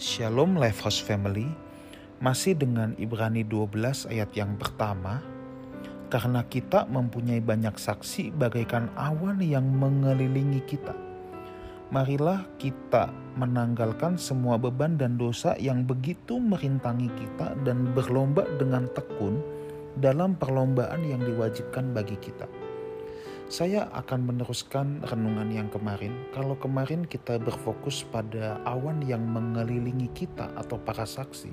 Shalom Lifehouse Family Masih dengan Ibrani 12 ayat yang pertama Karena kita mempunyai banyak saksi bagaikan awan yang mengelilingi kita Marilah kita menanggalkan semua beban dan dosa yang begitu merintangi kita dan berlomba dengan tekun dalam perlombaan yang diwajibkan bagi kita saya akan meneruskan renungan yang kemarin. Kalau kemarin kita berfokus pada awan yang mengelilingi kita atau para saksi,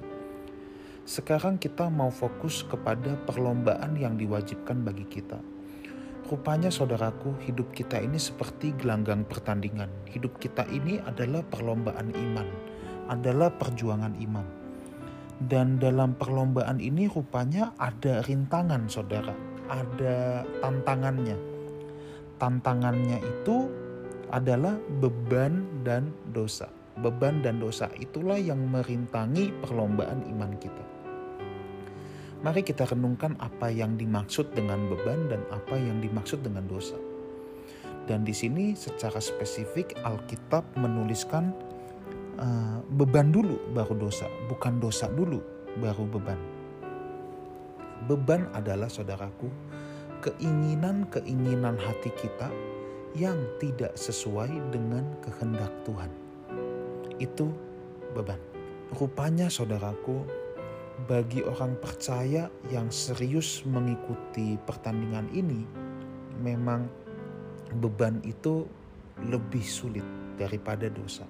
sekarang kita mau fokus kepada perlombaan yang diwajibkan bagi kita. Rupanya saudaraku, hidup kita ini seperti gelanggang pertandingan. Hidup kita ini adalah perlombaan iman, adalah perjuangan iman. Dan dalam perlombaan ini rupanya ada rintangan saudara, ada tantangannya tantangannya itu adalah beban dan dosa. Beban dan dosa itulah yang merintangi perlombaan iman kita. Mari kita renungkan apa yang dimaksud dengan beban dan apa yang dimaksud dengan dosa. Dan di sini secara spesifik Alkitab menuliskan uh, beban dulu baru dosa, bukan dosa dulu baru beban. Beban adalah saudaraku keinginan-keinginan hati kita yang tidak sesuai dengan kehendak Tuhan. Itu beban. Rupanya saudaraku, bagi orang percaya yang serius mengikuti pertandingan ini, memang beban itu lebih sulit daripada dosa.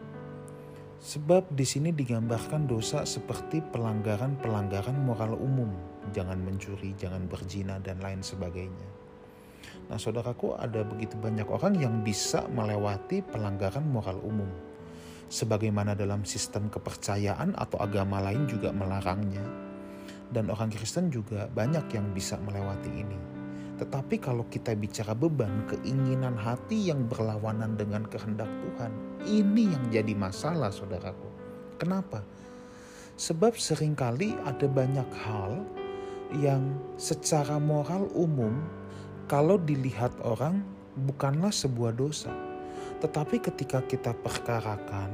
Sebab di sini digambarkan dosa seperti pelanggaran-pelanggaran moral umum, jangan mencuri, jangan berzina dan lain sebagainya. Nah, saudaraku, ada begitu banyak orang yang bisa melewati pelanggaran moral umum. Sebagaimana dalam sistem kepercayaan atau agama lain juga melarangnya. Dan orang Kristen juga banyak yang bisa melewati ini. Tetapi kalau kita bicara beban, keinginan hati yang berlawanan dengan kehendak Tuhan, ini yang jadi masalah saudaraku. Kenapa? Sebab sering kali ada banyak hal yang secara moral umum kalau dilihat orang bukanlah sebuah dosa. Tetapi ketika kita perkarakan,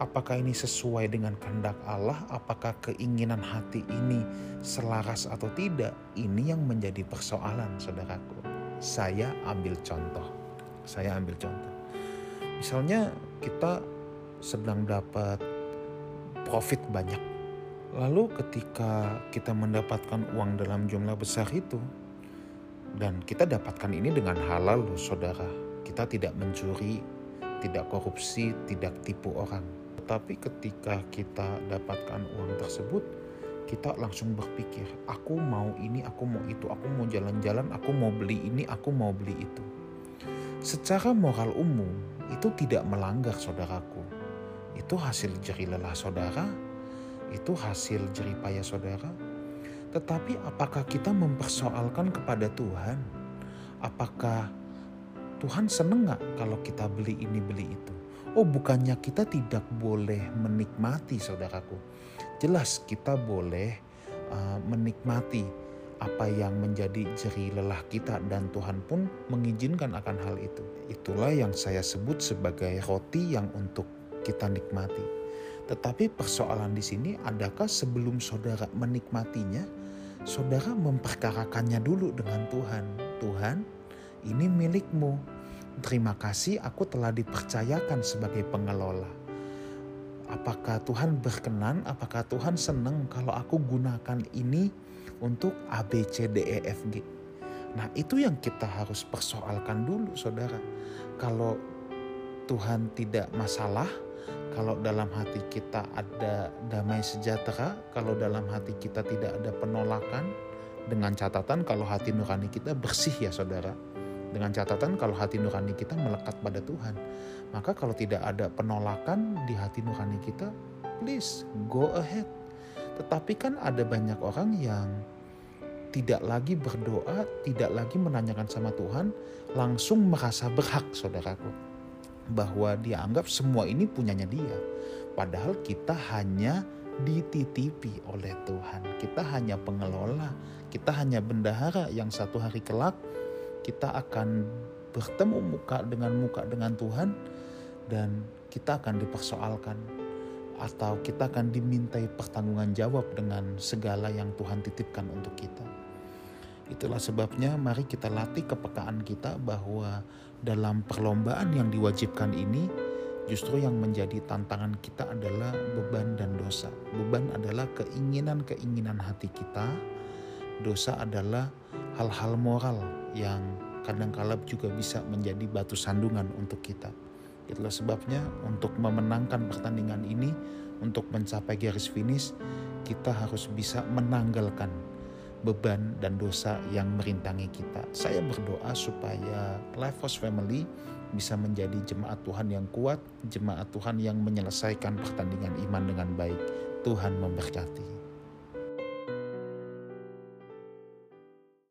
apakah ini sesuai dengan kehendak Allah, apakah keinginan hati ini selaras atau tidak, ini yang menjadi persoalan saudaraku. Saya ambil contoh, saya ambil contoh. Misalnya kita sedang dapat profit banyak, lalu ketika kita mendapatkan uang dalam jumlah besar itu, dan kita dapatkan ini dengan halal loh saudara, kita tidak mencuri, tidak korupsi, tidak tipu orang tapi ketika kita dapatkan uang tersebut, kita langsung berpikir, aku mau ini, aku mau itu, aku mau jalan-jalan, aku mau beli ini, aku mau beli itu. Secara moral umum, itu tidak melanggar saudaraku. Itu hasil jeri lelah saudara, itu hasil jeri payah saudara. Tetapi apakah kita mempersoalkan kepada Tuhan? Apakah Tuhan seneng gak kalau kita beli ini, beli itu? Oh bukannya kita tidak boleh menikmati saudaraku. Jelas kita boleh uh, menikmati apa yang menjadi jeri lelah kita dan Tuhan pun mengizinkan akan hal itu. Itulah yang saya sebut sebagai roti yang untuk kita nikmati. Tetapi persoalan di sini adakah sebelum saudara menikmatinya, saudara memperkarakannya dulu dengan Tuhan. Tuhan, ini milikmu Terima kasih aku telah dipercayakan sebagai pengelola. Apakah Tuhan berkenan? Apakah Tuhan senang kalau aku gunakan ini untuk A, B, C, D, E, F, G? Nah itu yang kita harus persoalkan dulu saudara. Kalau Tuhan tidak masalah, kalau dalam hati kita ada damai sejahtera, kalau dalam hati kita tidak ada penolakan, dengan catatan kalau hati nurani kita bersih ya saudara dengan catatan kalau hati nurani kita melekat pada Tuhan. Maka kalau tidak ada penolakan di hati nurani kita, please go ahead. Tetapi kan ada banyak orang yang tidak lagi berdoa, tidak lagi menanyakan sama Tuhan, langsung merasa berhak saudaraku. Bahwa dia anggap semua ini punyanya dia. Padahal kita hanya dititipi oleh Tuhan. Kita hanya pengelola, kita hanya bendahara yang satu hari kelak kita akan bertemu muka dengan muka dengan Tuhan dan kita akan dipersoalkan. atau kita akan dimintai pertanggungan jawab dengan segala yang Tuhan titipkan untuk kita. Itulah sebabnya mari kita latih kepekaan kita bahwa dalam perlombaan yang diwajibkan ini justru yang menjadi tantangan kita adalah beban dan dosa. Beban adalah keinginan-keinginan hati kita. Dosa adalah hal-hal moral yang kadang-kala juga bisa menjadi batu sandungan untuk kita. Itulah sebabnya untuk memenangkan pertandingan ini, untuk mencapai garis finish, kita harus bisa menanggalkan beban dan dosa yang merintangi kita. Saya berdoa supaya Life Force Family bisa menjadi jemaat Tuhan yang kuat, jemaat Tuhan yang menyelesaikan pertandingan iman dengan baik. Tuhan memberkati.